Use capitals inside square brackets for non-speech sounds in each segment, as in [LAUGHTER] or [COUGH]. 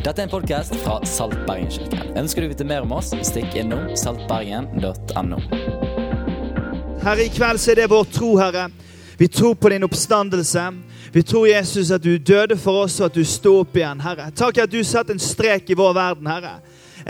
Dette er en podkast fra Salt Bergen-kirken. Ønsker du å vite mer om oss, stikk innom saltbergen.no. Herre, i kveld så er det vår tro, Herre. Vi tror på din oppstandelse. Vi tror, Jesus, at du døde for oss, og at du sto opp igjen, Herre. Takk at du satte en strek i vår verden, Herre.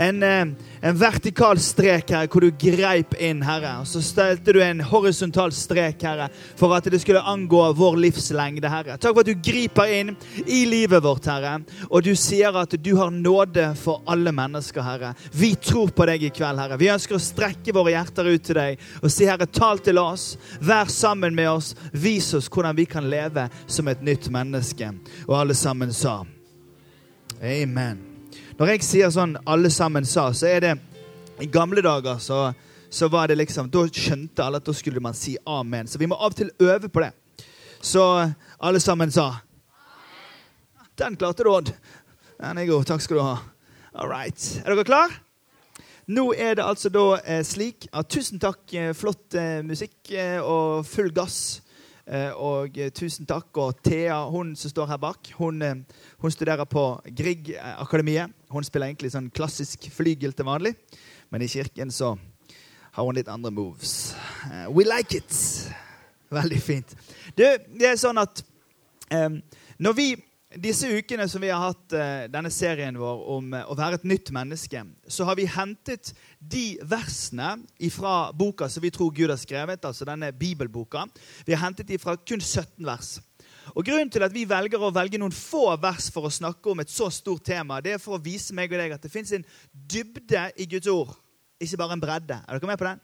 En, eh, en vertikal strek, Herre, hvor du greip inn, Herre. Og så stelte du en horisontal strek, Herre, for at det skulle angå vår livslengde, Herre. Takk for at du griper inn i livet vårt, Herre. Og du sier at du har nåde for alle mennesker, Herre. Vi tror på deg i kveld, Herre. Vi ønsker å strekke våre hjerter ut til deg og si, Herre, tal til oss. Vær sammen med oss. Vis oss hvordan vi kan leve som et nytt menneske. Og alle sammen sa Amen. Når jeg sier sånn 'alle sammen sa', så er det I gamle dager så, så var det liksom Da skjønte alle at da skulle man si amen. Så vi må av og til øve på det. Så alle sammen sa Den klarte du, Odd. Den er god. Takk skal du ha. All right. Er dere klar? Nå er det altså da eh, slik at Tusen takk. Eh, flott eh, musikk eh, og full gass. Eh, og eh, tusen takk. Og Thea, hun som står her bak, hun, eh, hun studerer på Grieg-akademiet. Hun spiller egentlig sånn klassisk flygel til vanlig, men i kirken så har hun litt andre moves. We like it. Veldig fint. Det, det er sånn at um, når vi disse ukene som vi har hatt eh, denne serien vår om eh, å være et nytt menneske, så har vi hentet de versene fra boka som vi tror Gud har skrevet, altså denne bibelboka. Vi har hentet de fra kun 17 vers. Og Grunnen til at vi velger å velge noen få vers for å snakke om et så stort tema, det er for å vise meg og deg at det fins en dybde i Guds ord, ikke bare en bredde. Er dere med på den?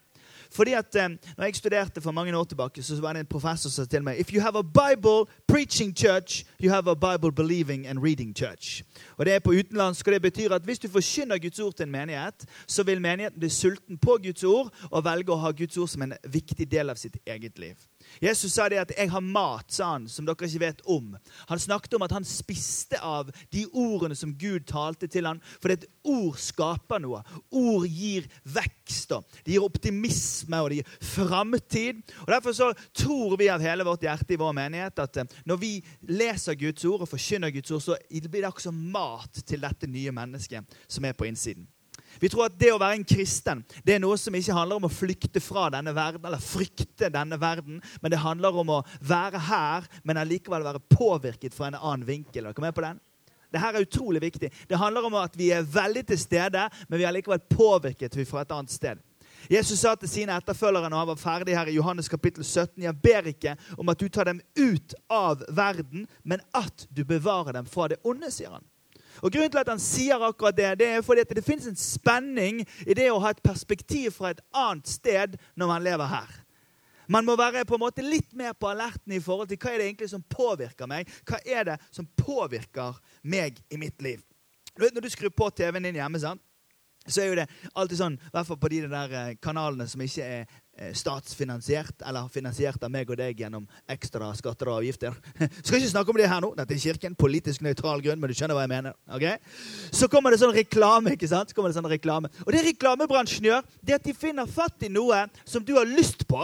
Fordi at eh, når jeg studerte for mange år tilbake, så var det en professor som sa til meg If you have a Bible preaching church, you have a Bible believing and reading church. Og Det er på utenlandsk, og det betyr at hvis du forkynner Guds ord til en menighet, så vil menigheten bli sulten på Guds ord og velge å ha Guds ord som en viktig del av sitt eget liv. Jesus sa det at 'jeg har mat', sa han, som dere ikke vet om. Han snakket om at han spiste av de ordene som Gud talte til ham. For et ord skaper noe. Ord gir vekst. og Det gir optimisme og det gir framtid. Og Derfor så tror vi av hele vårt hjerte i vår menighet at eh, når vi leser Guds ord og forkynner Guds ord, så blir det også mat til dette nye mennesket som er på innsiden. Vi tror at det å være en kristen det er noe som ikke handler om å flykte fra denne verden, eller frykte denne verden, men det handler om å være her, men allikevel være påvirket fra en annen vinkel. Er dere med på den? Dette er utrolig viktig. Det handler om at vi er veldig til stede, men vi er likevel påvirket fra et annet sted. Jesus sa til sine etterfølgere når han var ferdig her i Johannes kapittel 17, jeg ber ikke om at du tar dem ut av verden, men at du bevarer dem fra det onde, sier han. Og Grunnen til at han sier akkurat det, det er fordi at det finnes en spenning i det å ha et perspektiv fra et annet sted når man lever her. Man må være på en måte litt mer på alerten i forhold til hva er det egentlig som påvirker meg. Hva er det som påvirker meg i mitt liv? Du vet, Når du skrur på TV-en din hjemme, sant? så er jo det alltid sånn, i hvert fall på de der eh, kanalene som ikke er statsfinansiert, eller finansiert av meg og deg gjennom ekstra skatter og avgifter. [LAUGHS] Skal ikke snakke om det her nå. Dette er kirken. Politisk nøytral grunn, men du skjønner hva jeg mener. Okay? Så kommer det sånn reklame. ikke sant? Så kommer det sånn reklame. Og det reklamebransjen gjør, det at de finner fatt i noe som du har lyst på,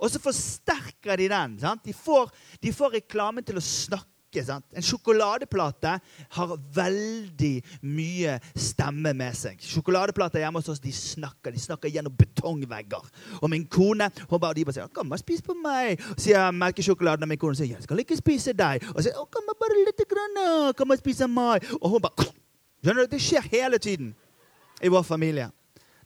og så forsterker de den. sant? De får, de får reklamen til å snakke snakke. sant? En sjokoladeplate har veldig mye stemme med seg. Sjokoladeplater hjemme hos oss de snakker de snakker gjennom betongvegger. Og min kone hun bare, de bare sier 'Kom og spis på meg'. Og sier melkesjokoladen, og min kone sier 'Jeg skal ikke spise deg'. Og sier 'Kom bare litt grann, kom og spise meg'. Og hun bare Skjønner du? Det skjer hele tiden i vår familie.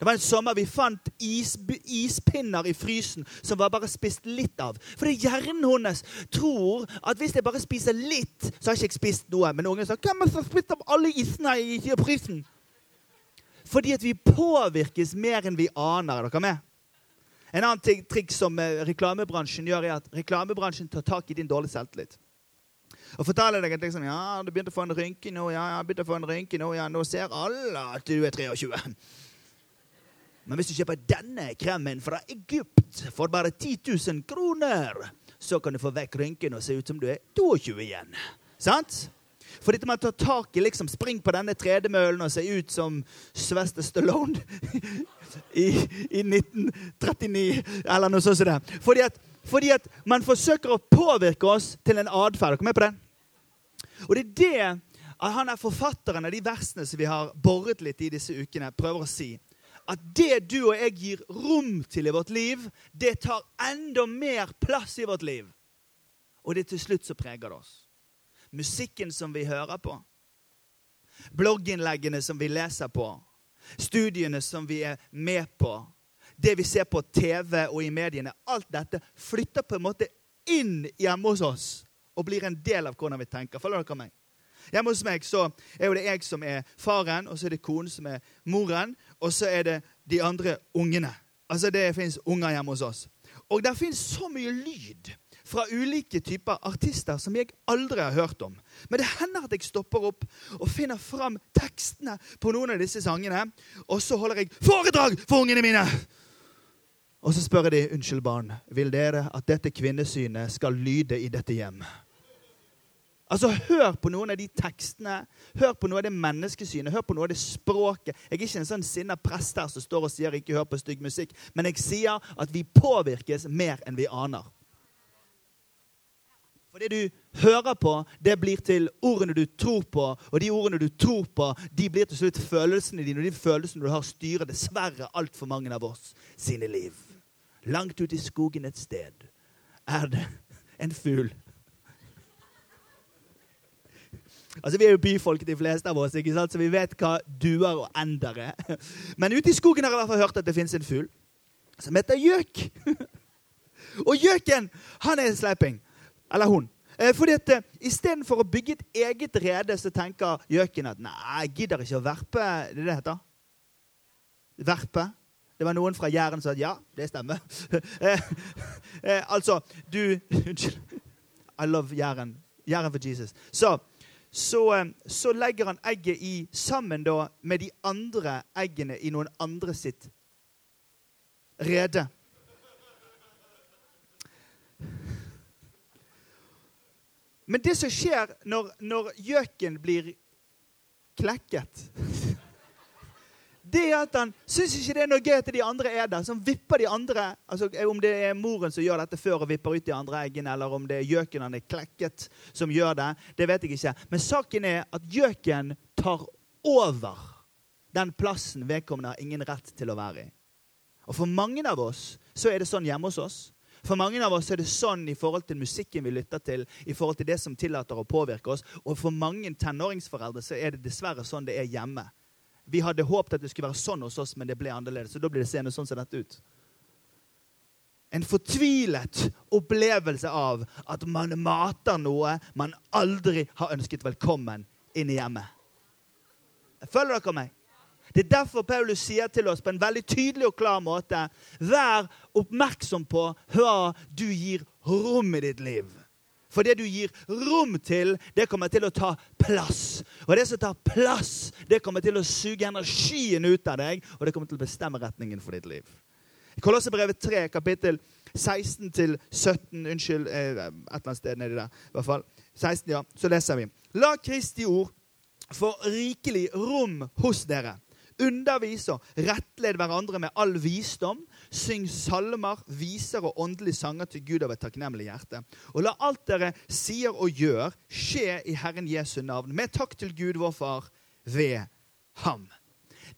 Det var en sommer vi fant is, ispinner i frysen som var bare spist litt av. Fordi hjernen hennes tror at hvis jeg bare spiser litt, så har jeg ikke spist noe. Men ungen sa 'Hvem har spist av alle isene i frysen?' Fordi at vi påvirkes mer enn vi aner. Er dere med? En annen triks som eh, reklamebransjen gjør, er at reklamebransjen tar tak i din dårlige selvtillit. Og forteller deg at liksom, ja, du begynte å få en rynke nå, ja, ja, begynte å få en rynke nå, ja, nå ser alle at du er 23. Men hvis du kjøper denne kremen fra Egypt for bare 10 000 kroner, så kan du få vekk rynken og se ut som du er 22 igjen. Sant? For dette med å ta tak i liksom, Spring på denne tredemøllen og se ut som Svester Stallone [LAUGHS] i, i, 1939, eller noe sånt som det. Fordi at, fordi at man forsøker å påvirke oss til en atferd. Dere med på det? Og det er det at han er forfatteren av de versene som vi har boret litt i disse ukene, prøver å si at det du og jeg gir rom til i vårt liv, det tar enda mer plass i vårt liv. Og det er til slutt så preger det oss. Musikken som vi hører på, blogginnleggene som vi leser på, studiene som vi er med på, det vi ser på TV og i mediene, alt dette flytter på en måte inn hjemme hos oss og blir en del av hvordan vi tenker. Følger dere meg? Hjemme hos meg så er jo det jeg som er faren, og så er det konen som er moren, og så er det de andre ungene. Altså Det fins unger hjemme hos oss. Og det fins så mye lyd fra ulike typer artister som jeg aldri har hørt om. Men det hender at jeg stopper opp og finner fram tekstene på noen av disse sangene. Og så holder jeg foredrag for ungene mine! Og så spør jeg de, unnskyld barn, vil dere at dette kvinnesynet skal lyde i dette hjem? Altså, Hør på noen av de tekstene, hør på noe av det menneskesynet, hør på noe av det språket. Jeg er ikke en sånn sinna prest her som står og sier 'ikke hør på stygg musikk', men jeg sier at vi påvirkes mer enn vi aner. For det du hører på, det blir til ordene du tror på. Og de ordene du tror på, de blir til slutt følelsene dine. Og de følelsene du har, styrer dessverre altfor mange av oss sine liv. Langt ute i skogen et sted er det en fugl. Altså, Vi er jo byfolk, de fleste av oss, ikke sant? så vi vet hva duer og ender er. Men ute i skogen har jeg i hvert fall hørt at det fins en fugl som heter gjøk. [LAUGHS] Og gjøken, han er en sleiping. Eller hun. Eh, fordi at uh, Istedenfor å bygge et eget rede, så tenker gjøken at nei, jeg gidder ikke å verpe. Det er det det heter? Verpe? Det var noen fra Jæren som sa ja, det stemmer. [LAUGHS] eh, eh, altså, du [LAUGHS] Unnskyld. I love Jæren. Jæren for Jesus. Så, så, eh, så, legger han egget i sammen da med de andre eggene i noen andre sitt rede. Men det som skjer når, når gjøken blir klekket det er at han syns ikke det er noe gøy at de andre er der. Han vipper de andre. altså Om det er moren som gjør dette før og vipper ut de andre eggene, eller om det er gjøken han er klekket som gjør det, det vet jeg ikke. Men saken er at gjøken tar over den plassen vedkommende har ingen rett til å være i. Og For mange av oss så er det sånn hjemme hos oss. For mange av oss er det sånn i forhold til musikken vi lytter til, i forhold til det som tillater å påvirke oss. Og for mange tenåringsforeldre så er det dessverre sånn det er hjemme. Vi hadde håpet at det skulle være sånn hos oss, men det ble annerledes. Så da blir det seende sånn som dette ut. En fortvilet opplevelse av at man mater noe man aldri har ønsket velkommen inn i hjemmet. Følger dere meg? Det er derfor Paulus sier til oss på en veldig tydelig og klar måte Vær oppmerksom på hva du gir rom i ditt liv. For det du gir rom til, det kommer til å ta plass. Og det som tar plass, det kommer til å suge energien ut av deg, og det kommer til å bestemme retningen for ditt liv. Kolossebrevet 3, kapittel 16-17 Unnskyld, eh, et eller annet sted nedi der. i hvert fall. 16, ja, Så leser vi. La Kristi ord få rikelig rom hos dere. Undervis og rettled hverandre med all visdom Syng salmer, viser og åndelige sanger til Gud av et takknemlig hjerte. Og la alt dere sier og gjør, skje i Herren Jesu navn, med takk til Gud vår Far ved ham.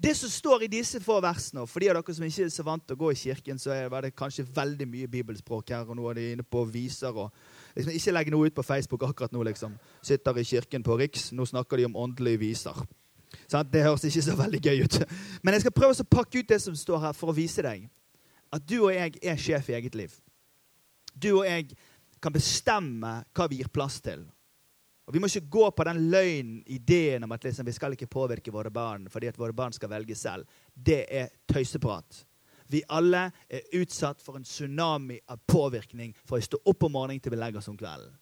Det som står i disse få versene, og for de av dere som ikke er så vant til å gå i kirken, så var det kanskje veldig mye bibelspråk her, og nå er de inne på viser og liksom, Ikke legge noe ut på Facebook akkurat nå, liksom. Sitter i kirken på Riks, nå snakker de om åndelige viser. Sånn, det høres ikke så veldig gøy ut. Men jeg skal prøve å pakke ut det som står her, for å vise deg at du og jeg er sjef i eget liv. Du og jeg kan bestemme hva vi gir plass til. Og Vi må ikke gå på den løgnen, ideen om at liksom, vi skal ikke påvirke våre barn fordi at våre barn skal velge selv. Det er tøyseprat. Vi alle er utsatt for en tsunami av påvirkning fra vi står opp om morgenen til vi legger oss om kvelden.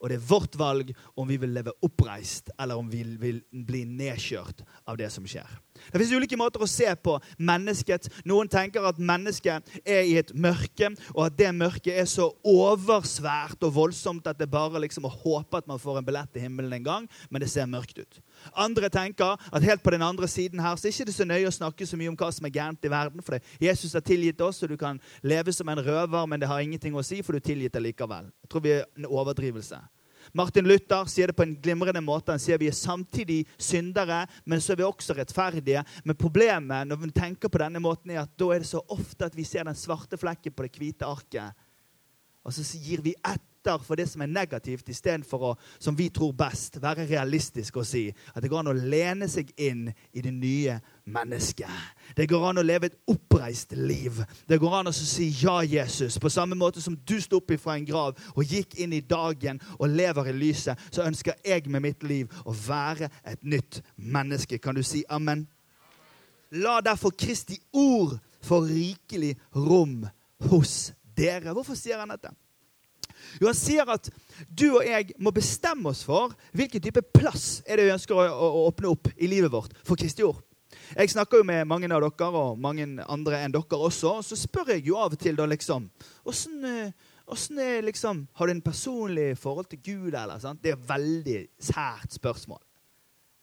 Og det er vårt valg om vi vil leve oppreist, eller om vi vil bli nedkjørt av det som skjer. Det finnes ulike måter å se på mennesket. Noen tenker at mennesket er i et mørke, og at det mørket er så oversvært og voldsomt at det bare liksom å håpe at man får en billett til himmelen en gang, men det ser mørkt ut. Andre tenker at helt på den andre siden her så er det ikke så nøye å snakke så mye om hva som er gærent i verden, for. Jesus har tilgitt oss, og du kan leve som en røver, men det har ingenting å si, for du er tilgitt likevel. Jeg tror vi er en overdrivelse. Martin Luther sier det på en glimrende måte. Han sier vi er samtidig syndere, men så er vi også rettferdige. Men problemet når vi tenker på denne måten er at da er det så ofte at vi ser den svarte flekken på det hvite arket. Og så gir vi etter for det som er negativt, istedenfor å, som vi tror best, være realistisk og si at det går an å lene seg inn i det nye mennesket. Det går an å leve et oppreist liv. Det går an å si ja, Jesus. På samme måte som du sto opp fra en grav og gikk inn i dagen og lever i lyset, så ønsker jeg med mitt liv å være et nytt menneske. Kan du si amen? La derfor Kristi ord få rikelig rom hos dere. Hvorfor sier han dette? Jo, Han sier at du og jeg må bestemme oss for hvilken type plass er det vi ønsker å, å, åpne opp i livet vårt for Kristi ord. Jeg snakker jo med mange av dere, og mange andre enn dere også. Og så spør jeg jo av og til da liksom Åssen er liksom Har du en personlig forhold til Gud, eller? sant? Det er et veldig sært spørsmål.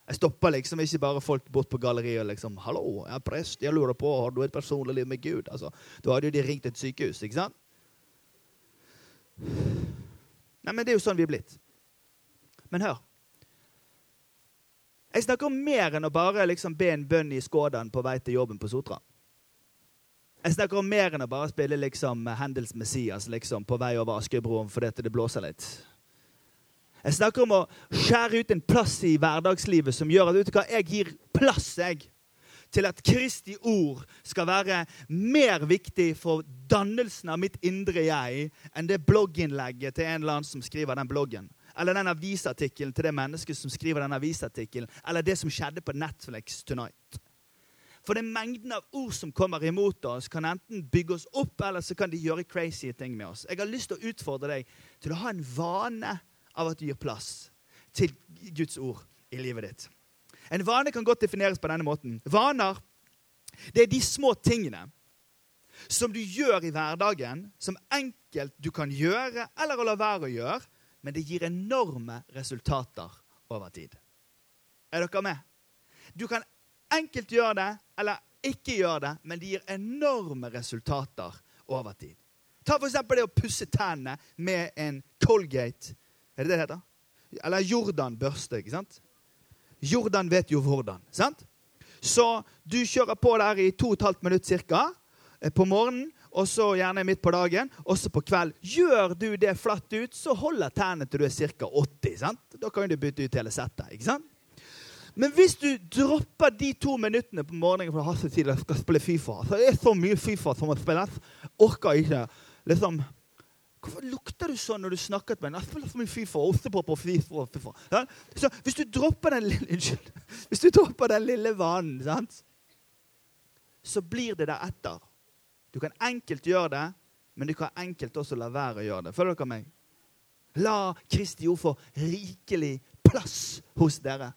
Jeg stopper liksom ikke bare folk bort på galleriet og liksom 'Hallo, jeg er prest. Jeg lurer på, har du et personlig liv med Gud?' Altså, Da hadde jo de ringt et sykehus, ikke sant? Nei, men det er jo sånn vi er blitt. Men hør. Jeg snakker om mer enn å bare liksom be en bønn i Skådan på vei til jobben på Sotra. Jeg snakker om mer enn å bare spille liksom Handels Messias liksom, på vei over Askøybroen fordi det blåser litt. Jeg snakker om å skjære ut en plass i hverdagslivet som gjør at vet du hva, jeg gir plass jeg, til at Kristi ord skal være mer viktig for dannelsen av mitt indre jeg enn det blogginnlegget til en eller annen som skriver den bloggen. Eller den avisartikkelen til det mennesket som skriver den avisartikkelen. Eller det som skjedde på Netflix tonight. For den mengden av ord som kommer imot oss, kan enten bygge oss opp, eller så kan de gjøre crazy ting med oss. Jeg har lyst til å utfordre deg til å ha en vane av at du gir plass til Guds ord i livet ditt. En vane kan godt defineres på denne måten. Vaner det er de små tingene som du gjør i hverdagen, som enkelt du kan gjøre eller å la være å gjøre, men det gir enorme resultater over tid. Er dere med? Du kan enkelt gjøre det eller ikke gjøre det, men det gir enorme resultater over tid. Ta f.eks. det å pusse tennene med en Colgate. Er det det det heter? Eller Jordan-børste. ikke sant? Jordan vet jo hvordan. sant? Så du kjører på der i to og et halvt minutt ca. på morgenen og så gjerne midt på dagen, også på kveld. Gjør du det flatt ut, så holder tennene til du er ca. 80. sant? Da kan du bytte ut hele settet. ikke sant? Men hvis du dropper de to minuttene på morgenen for å ha seg til å skal spille Fifa så Det er så mye Fifa som må spilles. Orker ikke. liksom, Hvorfor lukter du sånn når du snakker med en? Fifa. Ostepop og Fifa. FIFA. Ja? Så hvis du dropper den lille, [LAUGHS] hvis du dropper den lille vanen, så blir det deretter. Du kan enkelt gjøre det, men du kan enkelt også la være å gjøre det. Følger dere meg? La Kristi ord få rikelig plass hos dere.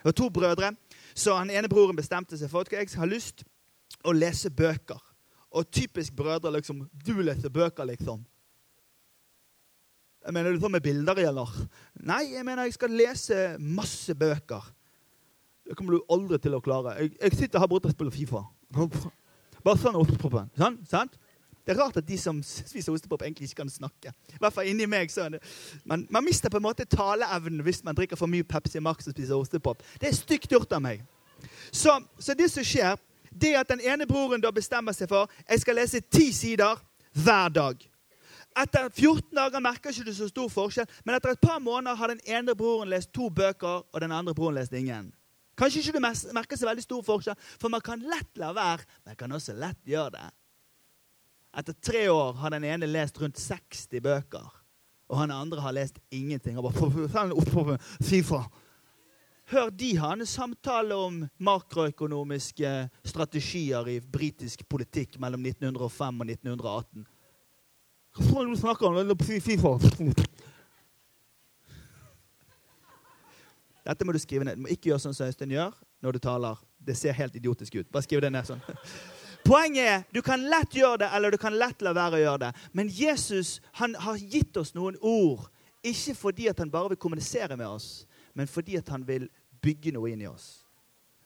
Det var to brødre, så han ene broren bestemte seg for at jeg har lyst å lese bøker. Og typisk brødre liksom Du leser bøker, liksom. Jeg mener du på med bilder eller? Nei, jeg mener jeg skal lese masse bøker. Det kommer du aldri til å klare. Jeg, jeg sitter her borte og spiller Fifa. Bare sånn ostepopen. Sånn, sant? Det er rart at de som spiser ostepop, egentlig ikke kan snakke. I hvert fall inni meg. Så man, man mister på en måte taleevnen hvis man drikker for mye Pepsi Max og spiser ostepop. Det er stygt gjort av meg. Så, så, det som skjer, det er at den ene broren da bestemmer seg for jeg skal lese ti sider hver dag. Etter 14 dager merker ikke du så stor forskjell, men etter et par måneder har den ene broren lest to bøker, og den andre broren lest ingen. Kanskje ikke du merker så veldig stor forskjell, for man kan lett la være, men kan også lett gjøre det. Etter tre år har den ene lest rundt 60 bøker, og han andre har lest ingenting. Bare, [LAUGHS] Hør de en samtale om makroøkonomiske strategier i britisk politikk mellom 1905 og 1918. Hva er det du snakker om? FIFA. Dette må du skrive ned. Du må ikke gjøre sånn som Øystein gjør når du taler. Det ser helt idiotisk ut. Bare skriv det ned sånn. Poenget er du kan lett gjøre det, eller du kan lett la være å gjøre det. Men Jesus han har gitt oss noen ord, ikke fordi at han bare vil kommunisere med oss, men fordi at han vil bygge noe inn i oss.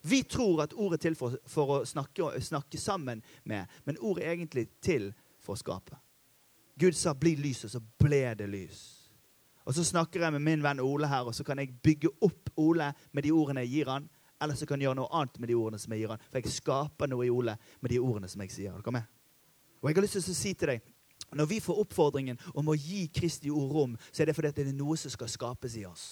Vi tror at ordet er til for, for å snakke, snakke, sammen med, men ordet er egentlig til for å skape. Gud sa 'bli lys', og så ble det lys. Og så snakker jeg med min venn Ole her, og så kan jeg bygge opp Ole med de ordene jeg gir han. Eller så kan jeg gjøre noe annet med de ordene som jeg gir han. For jeg skaper noe i Ole med de ordene som jeg sier. Er med? Og jeg har lyst til å si til deg når vi får oppfordringen om å gi Kristi ord rom, så er det fordi det er noe som skal skapes i oss.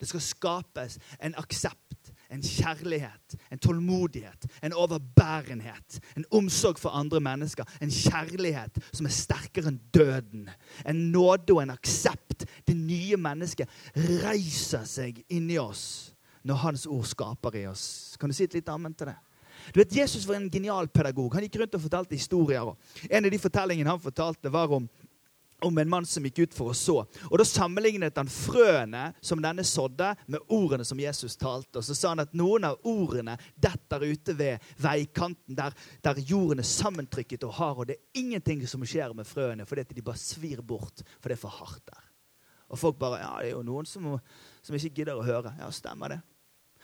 Det skal skapes en aksept, en kjærlighet, en tålmodighet, en overbærenhet. En omsorg for andre mennesker. En kjærlighet som er sterkere enn døden. En nåde og en aksept. Det nye mennesket reiser seg inni oss når Hans ord skaper i oss. Kan du si et litt ammen til det? Du vet, Jesus var en genial pedagog. Han gikk rundt og fortalte historier. En av de fortellingene han fortalte, var om, om en mann som gikk ut for å så. Og Da sammenlignet han frøene som denne sådde, med ordene som Jesus talte. Og Så sa han at noen av ordene detter ute ved veikanten, der, der jorden er sammentrykket og hard. Og det er ingenting som skjer med frøene, fordi de bare svir bort, for det er for hardt der. Og folk bare Ja, det er jo noen som, som ikke gidder å høre. Ja, stemmer det.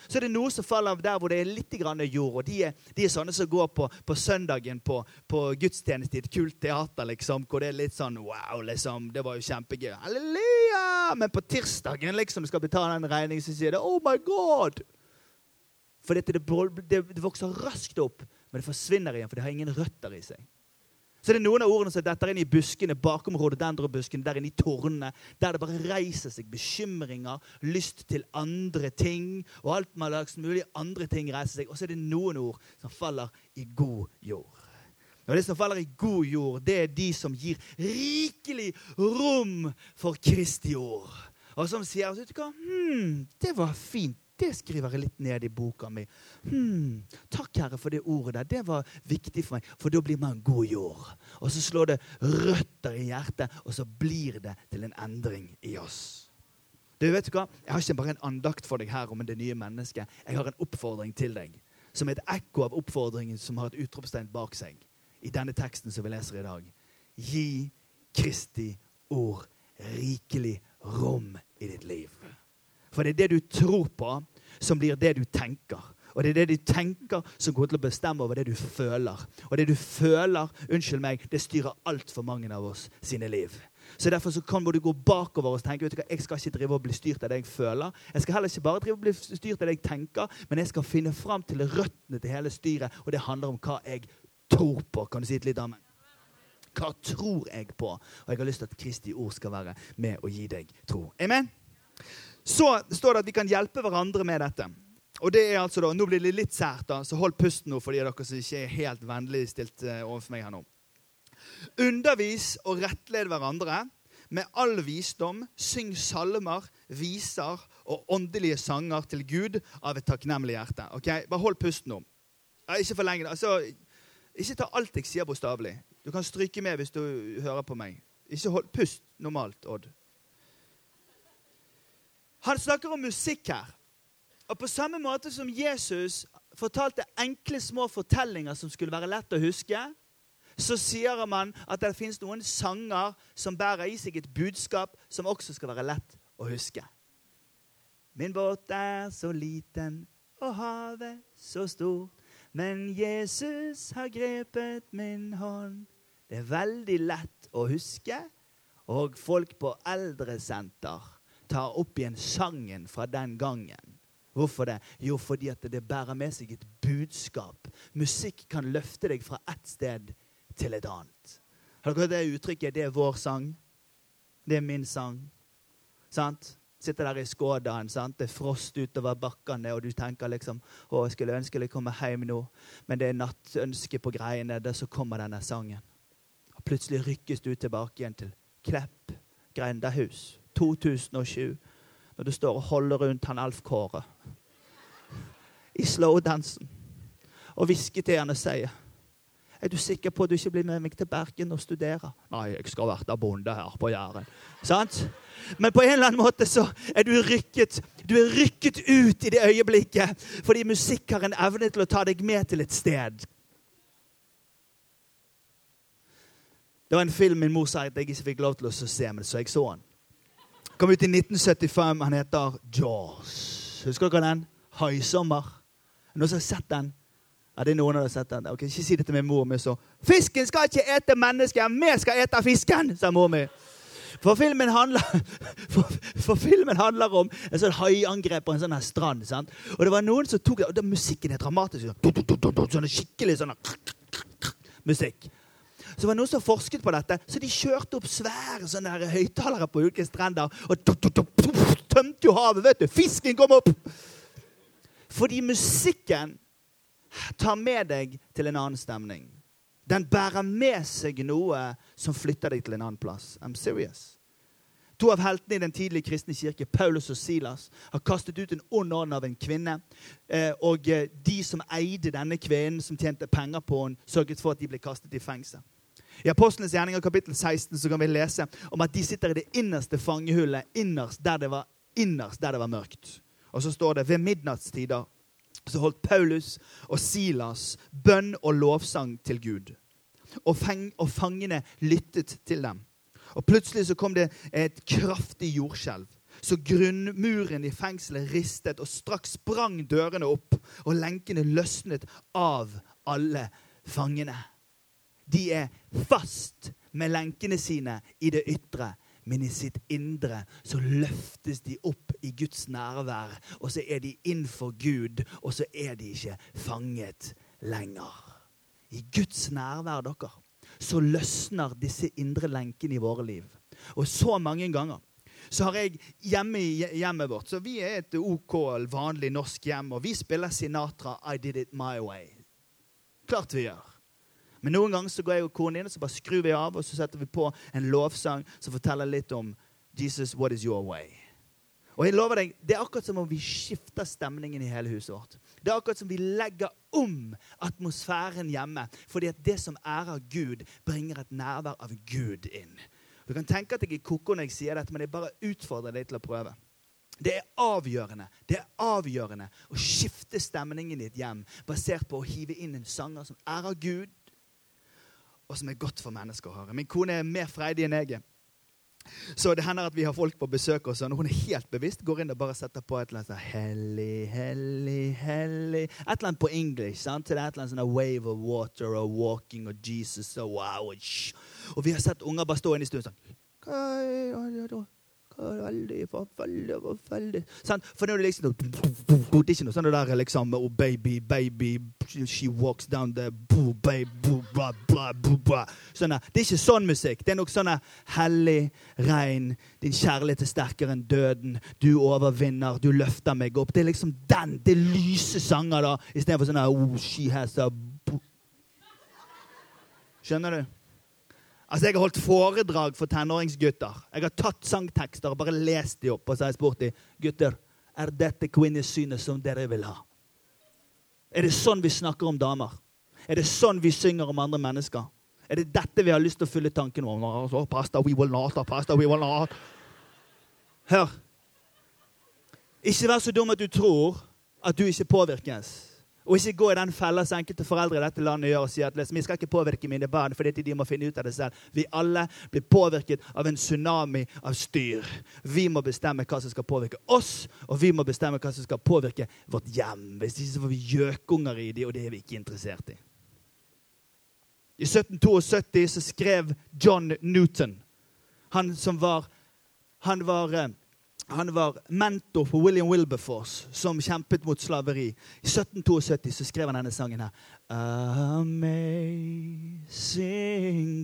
Så er det noe som faller der hvor det er litt jord. og De er, de er sånne som går på, på søndagen på, på, gudstjeneste i et kult teater, liksom, hvor det er litt sånn Wow, liksom, det var jo kjempegøy. Halleluja! Men på tirsdagen liksom, skal betale den regningen, så sier det Oh my God! For det, det, det vokser raskt opp, men det forsvinner igjen, for det har ingen røtter i seg. Så det er noen av ordene som detter inn i buskene, bakområdet, dendrobuskene, der inne i tårnene, der det bare reiser seg bekymringer, lyst til andre ting, og alt slags mulig andre ting reiser seg. Og så er det noen ord som faller i god jord. Og Det som faller i god jord, det er de som gir rikelig rom for Kristi ord. Og som sier vet du hva, hm, det var fint det skriver jeg litt ned i boka mi. Hmm, takk, Herre, for det ordet der. Det var viktig for meg, for da blir man god jord. Og så slår det røtter i hjertet, og så blir det til en endring i oss. Du vet hva? Jeg har ikke bare en andakt for deg her om det nye mennesket. Jeg har en oppfordring til deg, som er et ekko av oppfordringen som har et utropstegn bak seg. I denne teksten som vi leser i dag. Gi Kristi ord rikelig rom i ditt liv. For det er det du tror på, som blir det du tenker. Og det er det du tenker, som går til å bestemme over det du føler. Og det du føler, unnskyld meg, det styrer altfor mange av oss sine liv. Så Derfor så kan du gå bakover og tenke vet du hva, jeg skal ikke drive og bli styrt av det jeg føler. Jeg skal heller ikke bare drive og bli styrt av det jeg tenker, men jeg skal finne fram til røttene til hele styret. Og det handler om hva jeg tror på. Kan du si et litt amen? Hva tror jeg på? Og jeg har lyst til at Kristi ord skal være med å gi deg tro. Amen? Så står det at vi kan hjelpe hverandre med dette. Og det er altså da, Nå blir det litt sært, da, så hold pusten nå for de av dere som ikke er helt vennlig stilt uh, overfor meg her nå. Undervis og rettled hverandre med all visdom. Syng salmer, viser og åndelige sanger til Gud av et takknemlig hjerte. Ok, Bare hold pusten nå. Ikke for lenge. altså, Ikke ta alt jeg sier, bokstavelig. Du kan stryke med hvis du hører på meg. Ikke hold pust normalt, Odd. Han snakker om musikk her. Og på samme måte som Jesus fortalte enkle, små fortellinger som skulle være lett å huske, så sier man at det finnes noen sanger som bærer i seg et budskap som også skal være lett å huske. Min båt er så liten og havet så stort, men Jesus har grepet min hånd. Det er veldig lett å huske, og folk på eldresenter tar opp igjen sangen fra den gangen. Hvorfor det? Jo, fordi at det bærer med seg et budskap. Musikk kan løfte deg fra ett sted til et annet. Har dere hørt det uttrykket? Det er vår sang. Det er min sang. Sant? Sitter der i Skådaen, sant? det er frost utover bakkene, og du tenker liksom å, jeg skulle ønske jeg kom hjem nå. Men det er nattønske på greiene. Der så kommer denne sangen. Og plutselig rykkes du tilbake igjen til Klepp grendahus. 2007, når du står og holder rundt han Alf Kåre i slowdansen og hvisker til han og sier er du sikker på at du ikke blir med meg til Bergen og studerer? Nei, jeg skal være bonde her på Jæren. Sant? Men på en eller annen måte så er du rykket, du er rykket ut i det øyeblikket fordi musikk har en evne til å ta deg med til et sted. Det var en film min mor sa at jeg ikke fikk lov til å se, men så jeg så den. Kom ut i 1975. Han heter Jaws. Husker dere den? Haisommer. Noen som har sett den? Ja, det er noen som har sett den. Ok, Ikke si det til min mor mi så. 'Fisken skal ikke ete mennesker, vi skal ete fisken', sa mor mi. For filmen handler, [LAUGHS] for, for filmen handler om en sånn haiangrep på en sånn her strand. sant? Og det var noen som tok det, og da Musikken er dramatisk. Sånn, sånn skikkelig sånn [LAUGHS] musikk. Så det var noen som forsket på dette, så de kjørte opp svære sånne der høyttalere på ulike strender. Og tømte jo havet. vet du. Fisken kom opp! Fordi musikken tar med deg til en annen stemning. Den bærer med seg noe som flytter deg til en annen plass. I'm serious. To av heltene i den tidlige kristne kirke, Paulus og Silas, har kastet ut en ond ånd av en kvinne. Eh, og eh, de som eide denne kvinnen, som tjente penger på henne, sørget for at de ble kastet i fengsel. I Apostlenes gjerninger kapittel 16 så kan vi lese om at de sitter i det innerste fangehullet, innerst der det var, innerst der det var mørkt. Og så står det ved midnattstider så holdt Paulus og Silas bønn og lovsang til Gud. Og, feng, og fangene lyttet til dem. Og Plutselig så kom det et kraftig jordskjelv. Så grunnmuren i fengselet ristet, og straks sprang dørene opp, og lenkene løsnet av alle fangene. De er fast med lenkene sine i det ytre, men i sitt indre så løftes de opp i Guds nærvær. Og så er de innenfor Gud, og så er de ikke fanget lenger. I Guds nærvær, dere, så løsner disse indre lenkene i våre liv. Og så mange ganger så har jeg hjemme i hjemmet vårt Så vi er et OK, vanlig norsk hjem, og vi spiller Sinatra 'I Did It My Way'. Klart vi gjør. Men noen ganger så går jeg og konen inn og så bare skrur vi av og så setter vi på en lovsang som forteller litt om Jesus, what is your way? Og jeg lover deg, Det er akkurat som om vi skifter stemningen i hele huset vårt. Det er akkurat som vi legger om atmosfæren hjemme. Fordi at det som ærer Gud, bringer et nærvær av Gud inn. Du kan tenke at jeg er koko når jeg sier dette, men jeg bare utfordrer deg til å prøve. Det er avgjørende det er avgjørende å skifte stemningen i et hjem basert på å hive inn en sanger som ærer Gud, og som er godt for mennesker å høre. Min kone er mer freidig enn jeg er. Så det hender at vi har folk på besøk, og sånn, hun er helt bevisst går inn og bare setter på et eller annet sånn Hellig, hellig, hellig Et eller annet på engelsk. sant? Til det er et eller annet sånn wave of water og walking og Jesus og wow. Og, og vi har sett unger bare stå inne i stuen sånn veldig forferdelig, forferdelig. For det er liksom Det er ikke noe sånn det der liksom Oh, baby, baby, she walks down the boo, baby, boo, blah, blah, boo, blah. Sånn, det er ikke sånn musikk. Det er nok sånn hellig, rein, din kjærlighet er sterkere enn døden, du overvinner, du løfter meg opp. Det er liksom den. Det er lyse sanger, da, istedenfor sånn oh, she has a Skjønner du? Altså, Jeg har holdt foredrag for tenåringsgutter. Jeg har tatt sangtekster og bare lest de opp. Og så har jeg spurt de, gutter, er dette kvinnesynet som dere vil ha. Er det sånn vi snakker om damer? Er det sånn vi synger om andre mennesker? Er det dette vi har lyst til å fylle tanken om? Oh, pasta, we will not, pasta, we will not. Hør. Ikke vær så dum at du tror at du ikke påvirkes. Og ikke gå i den fella som enkelte foreldre i dette landet gjør og sier at vi skal ikke påvirke mine barn fordi de må finne ut av det selv. Vi alle blir påvirket av en tsunami av styr. Vi må bestemme hva som skal påvirke oss, og vi må bestemme hva som skal påvirke vårt hjem. Hvis ikke så får vi gjøkunger i det, og det er vi ikke interessert i. I 1772 så skrev John Newton, han som var, han var eh, han var mentor for William Wilberforce, som kjempet mot slaveri. I 1772 så skrev han denne sangen her. Amazing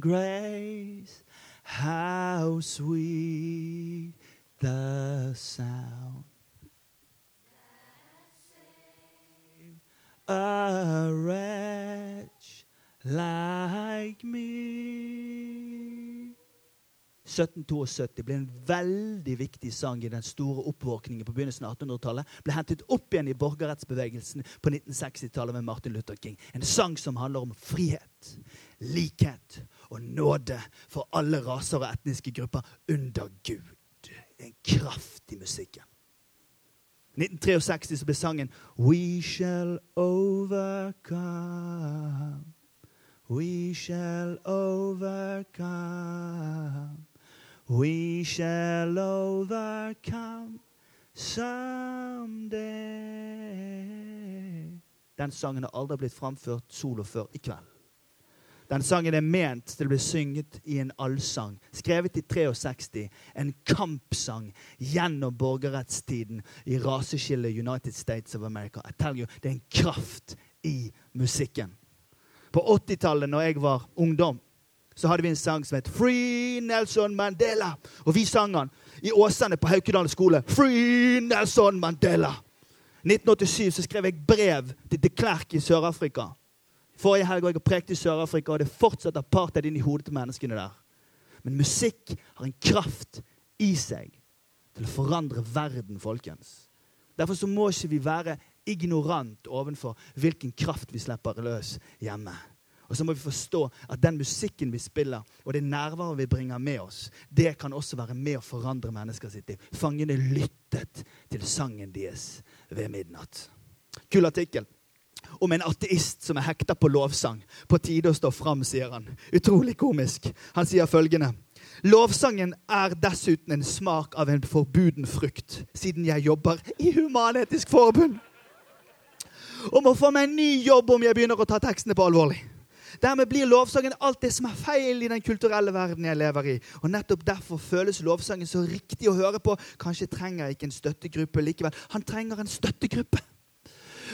grace, how sweet the sound. A wretch like me 1772 ble en veldig viktig sang i den store oppvåkningen på begynnelsen av 1800-tallet. Ble hentet opp igjen i borgerrettsbevegelsen på 1960-tallet med Martin Luther King. En sang som handler om frihet, likhet og nåde for alle raser og etniske grupper under Gud. En kraft i musikken. 1963 så ble sangen We shall overcome. We shall overcome. We shall overcome someday. Den sangen har aldri blitt framført solo før i kveld. Den sangen er ment til å bli synget i en allsang, skrevet i 63. En kampsang gjennom borgerrettstiden i raseskillet United States of America. I tell you, Det er en kraft i musikken. På 80-tallet, når jeg var ungdom, så hadde vi en sang som het Free Nelson Mandela. Og vi sang den i Åsane på Haukedal skole. Free Nelson Mandela. 1987 så skrev jeg brev til de Klerk i Sør-Afrika. Forrige helg var jeg og prekte i Sør-Afrika, og det fortsetter partiet inn i hodet til menneskene der. Men musikk har en kraft i seg til å forandre verden, folkens. Derfor så må ikke vi være ignorant overfor hvilken kraft vi slipper løs hjemme. Og så må vi forstå at den musikken vi spiller, og det nærværet vi bringer med oss, det kan også være med å forandre mennesker sitt liv. Fangene lyttet til sangen deres ved midnatt. Kul artikkel om en ateist som er hekta på lovsang. På tide å stå fram, sier han. Utrolig komisk. Han sier følgende. Lovsangen er dessuten en smak av en forbuden frukt, siden jeg jobber i Human-Etisk Forbund. Og må få meg en ny jobb om jeg begynner å ta tekstene på alvorlig. Dermed blir lovsangen alt det som er feil i den kulturelle verden jeg lever i. Og nettopp derfor føles lovsangen så riktig å høre på. Kanskje trenger jeg ikke en støttegruppe likevel. Han trenger en støttegruppe.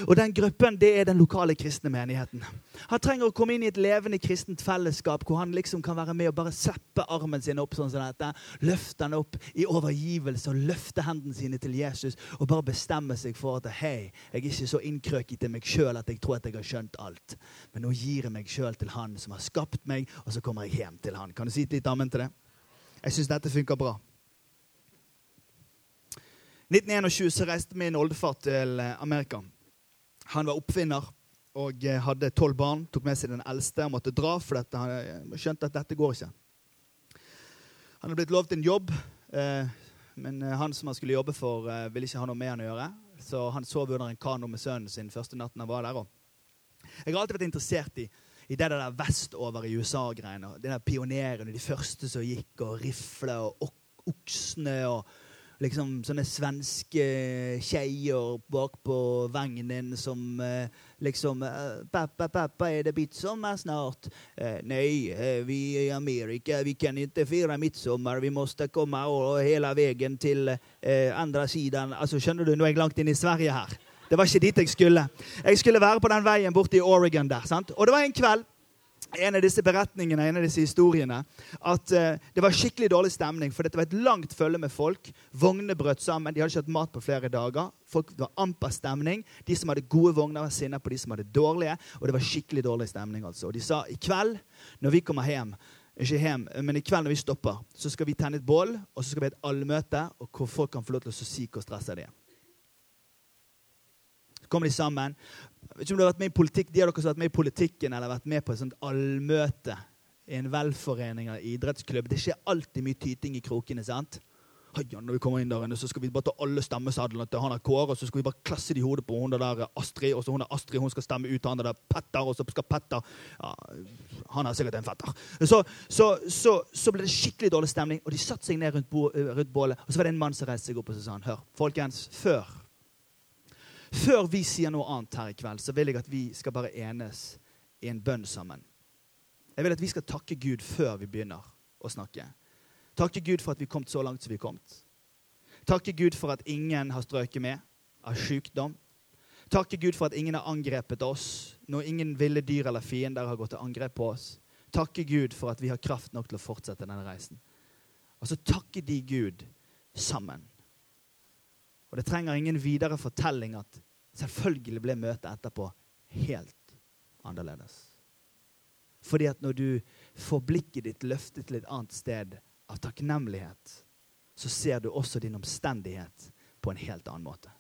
Og den gruppen det er den lokale kristne menigheten. Han trenger å komme inn i et levende kristent fellesskap hvor han liksom kan være med og bare seppe armen sin opp sånn som dette. Løfte den opp i overgivelse og løfte hendene sine til Jesus og bare bestemme seg for at hei, jeg er ikke så innkrøket til meg sjøl at jeg tror at jeg har skjønt alt. Men nå gir jeg meg sjøl til Han som har skapt meg, og så kommer jeg hjem til Han. Kan du si litt ammen til det? Jeg syns dette funker bra. 1921 så reiste min oldefar til Amerika. Han var oppfinner og eh, hadde tolv barn. Tok med seg den eldste og måtte dra, for dette. han eh, skjønte at dette går ikke. Han hadde blitt lovet en jobb, eh, men han som han skulle jobbe for, ville ikke ha noe med han å gjøre. Så han sov under en kano med sønnen sin første natten han var der. Jeg har alltid vært interessert i, i det der vestover i USA-greiene. De der pionerene, de første som gikk, og rifle og oksene. og liksom sånne svenske skeier bak på vagnen som eh, liksom eh, 'Pappa, pappa, er det midtsommer snart?' Eh, 'Nei, vi i Amerika, vi kan ikke feire midtsommer. Vi måtte komme hele veien til andre siden.' Altså, skjønner du, nå er jeg langt inn i Sverige her. Det var ikke dit jeg skulle. Jeg skulle være på den veien borte i Oregon der. sant? Og det var en kveld en av disse beretningene, en av disse historiene, at uh, det var skikkelig dårlig stemning. For dette var et langt følge med folk. Vognene brøt sammen. De hadde ikke hatt mat på flere dager. Folk, var amper stemning. De som hadde gode vogner, var sinna på de som hadde dårlige. Og det var skikkelig dårlig stemning. altså. Og de sa i kveld, når vi kommer hjem, ikke hjem, men i kveld når vi stopper, så skal vi tenne et bål, og så skal vi ha et allmøte hvor folk kan få lov til å si hvor stressa de er. Kommer de sammen. Vet ikke om du har vært med i politikk, De av dere har vært med i politikken eller vært med på et sånt allmøte i en velforening eller idrettsklubb Det skjer alltid mye tyting i krokene. sant? Ja, når vi kommer inn der inne, så skal vi bare ta alle stemmesedlene til han er Kåre, og så skal vi bare klasse det i hodet på hun der Astrid, og så hun der Astrid hun skal stemme ut han der Petter, og så skal Petter ja, Han er sikkert en fetter. Så, så, så, så, ble det skikkelig dårlig stemning, og de satte seg ned rundt, rundt bålet. Og så var det en mann som reiste seg opp og sa han, hør, folkens, før før vi sier noe annet her i kveld, så vil jeg at vi skal bare enes i en bønn sammen. Jeg vil at vi skal takke Gud før vi begynner å snakke. Takke Gud for at vi kommet så langt som vi kommet. Takke Gud for at ingen har strøket med av sykdom. Takke Gud for at ingen har angrepet oss når ingen ville dyr eller fiender har gått til angrep på oss. Takke Gud for at vi har kraft nok til å fortsette denne reisen. Og så takke de Gud sammen. Og det trenger ingen videre fortelling at selvfølgelig ble møtet etterpå helt annerledes. Fordi at når du får blikket ditt løftet til et annet sted av takknemlighet, så ser du også din omstendighet på en helt annen måte.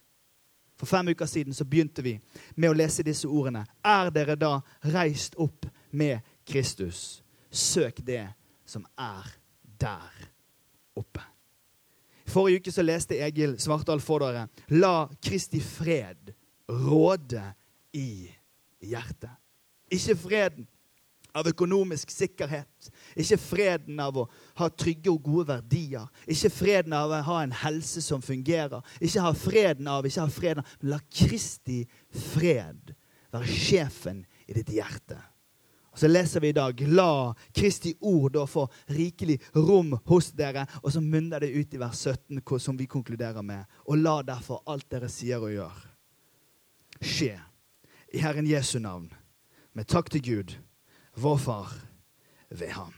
For fem uker siden så begynte vi med å lese disse ordene. Er dere da reist opp med Kristus? Søk det som er der oppe. Forrige uke så leste Egil Svartdal for dere La Kristi fred råde i hjertet. Ikke freden av økonomisk sikkerhet. Ikke freden av å ha trygge og gode verdier. Ikke freden av å ha en helse som fungerer. Ikke ha freden av ikke ha freden Men la Kristi fred være sjefen i ditt hjerte. Og Så leser vi i dag La Kristi ord da få rikelig rom hos dere. Og så munner det ut i vers 17, som vi konkluderer med. Og la derfor alt dere sier og gjør, skje i Herren Jesu navn, med takk til Gud, vår Far, ved Ham.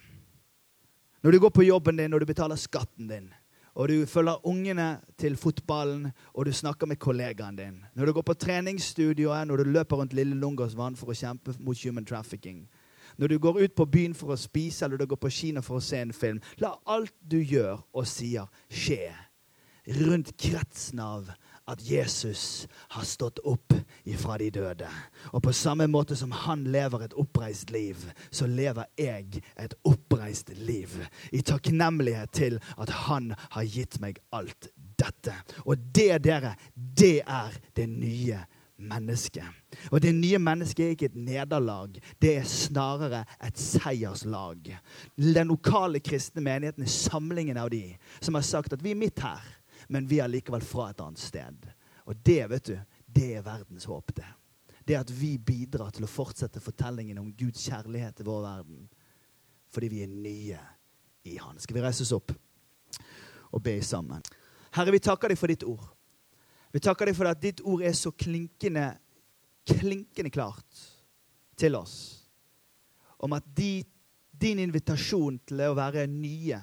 Når du går på jobben din, når du betaler skatten din, og du følger ungene til fotballen, og du snakker med kollegaen din. Når du går på treningsstudioet, når du løper rundt Lille Lungåsvann for å kjempe mot human trafficking. Når du går ut på byen for å spise, eller du går på kino for å se en film. La alt du gjør og sier, skje rundt kretsen av at Jesus har stått opp ifra de døde. Og på samme måte som han lever et oppreist liv, så lever jeg et oppreist liv. I takknemlighet til at han har gitt meg alt dette. Og det, dere, det er det nye mennesket. Og det nye mennesket er ikke et nederlag, det er snarere et seierslag. Den lokale kristne menigheten er samlingen av de som har sagt at vi er midt her men vi er likevel fra et annet sted. Og det vet du, det er verdens håp. Det Det at vi bidrar til å fortsette fortellingen om Guds kjærlighet til vår verden. Fordi vi er nye i Han. Skal vi reise oss opp og be sammen? Herre, vi takker deg for ditt ord. Vi takker deg for at ditt ord er så klinkende, klinkende klart til oss. Om at de, din invitasjon til å være nye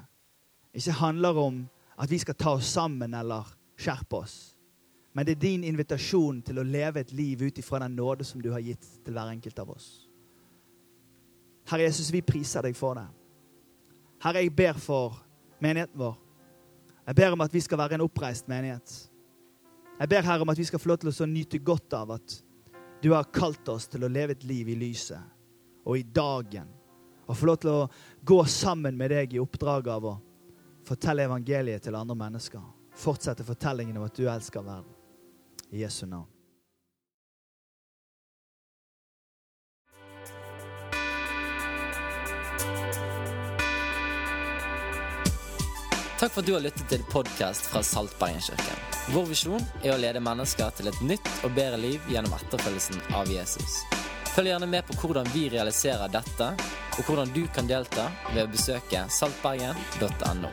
ikke handler om at vi skal ta oss sammen eller skjerpe oss. Men det er din invitasjon til å leve et liv ut ifra den nåde som du har gitt til hver enkelt av oss. Herre Jesus, vi priser deg for det. Herre, jeg ber for menigheten vår. Jeg ber om at vi skal være en oppreist menighet. Jeg ber Herre om at vi skal få lov til å nyte godt av at du har kalt oss til å leve et liv i lyset og i dagen. Og få lov til å gå sammen med deg i oppdraget av å fortelle evangeliet til andre mennesker. Fortsette fortellingen om at du elsker verden. I Jesu navn. Takk for at du har lyttet til podkast fra Saltbergenkirken. Vår visjon er å lede mennesker til et nytt og bedre liv gjennom etterfølgelsen av Jesus. Følg gjerne med på hvordan vi realiserer dette, og hvordan du kan delta ved å besøke saltbergen.no.